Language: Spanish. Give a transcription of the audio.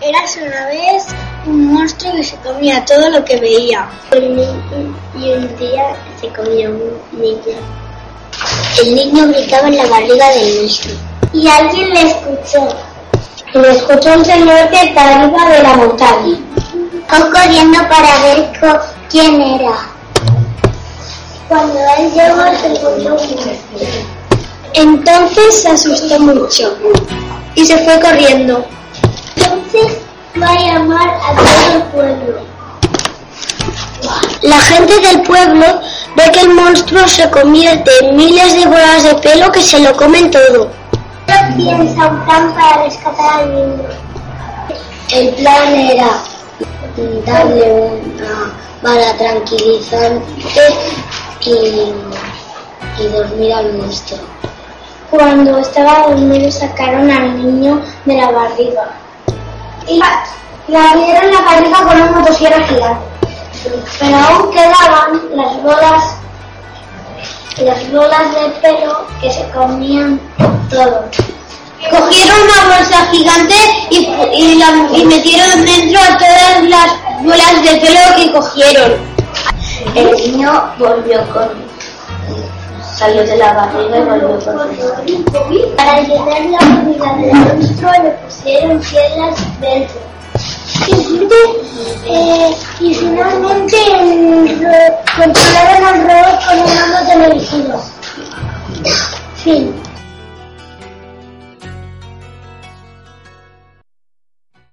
Eras una vez un monstruo que se comía todo lo que veía. Y un día se comió un niño. El niño gritaba en la barriga del monstruo. Y alguien le escuchó. Lo escuchó un señor que está arriba de la montaña. Fue corriendo para ver quién era. Cuando él llegó se encontró un monstruo. Entonces se asustó mucho y se fue corriendo. Fue a llamar a todo el pueblo. La gente del pueblo ve que el monstruo se convierte en miles de bolas de pelo que se lo comen todo. piensa un plan para rescatar al niño. El plan era darle una bala tranquilizante y, y dormir al monstruo. Cuando estaba dormido sacaron al niño de la barriga y le abrieron la barriga con una motosierra gigante. Pero aún quedaban las bolas, las bolas de pelo que se comían todo. Cogieron una bolsa gigante y, y, la, y metieron dentro a todas las bolas de pelo que cogieron. El niño volvió con Salió de la barriga y volvió por. Para llenar la barriga del monstruo le pusieron piedras dentro. Y eh, finalmente eh, controlaron al robot con un mando telegiro. Fin.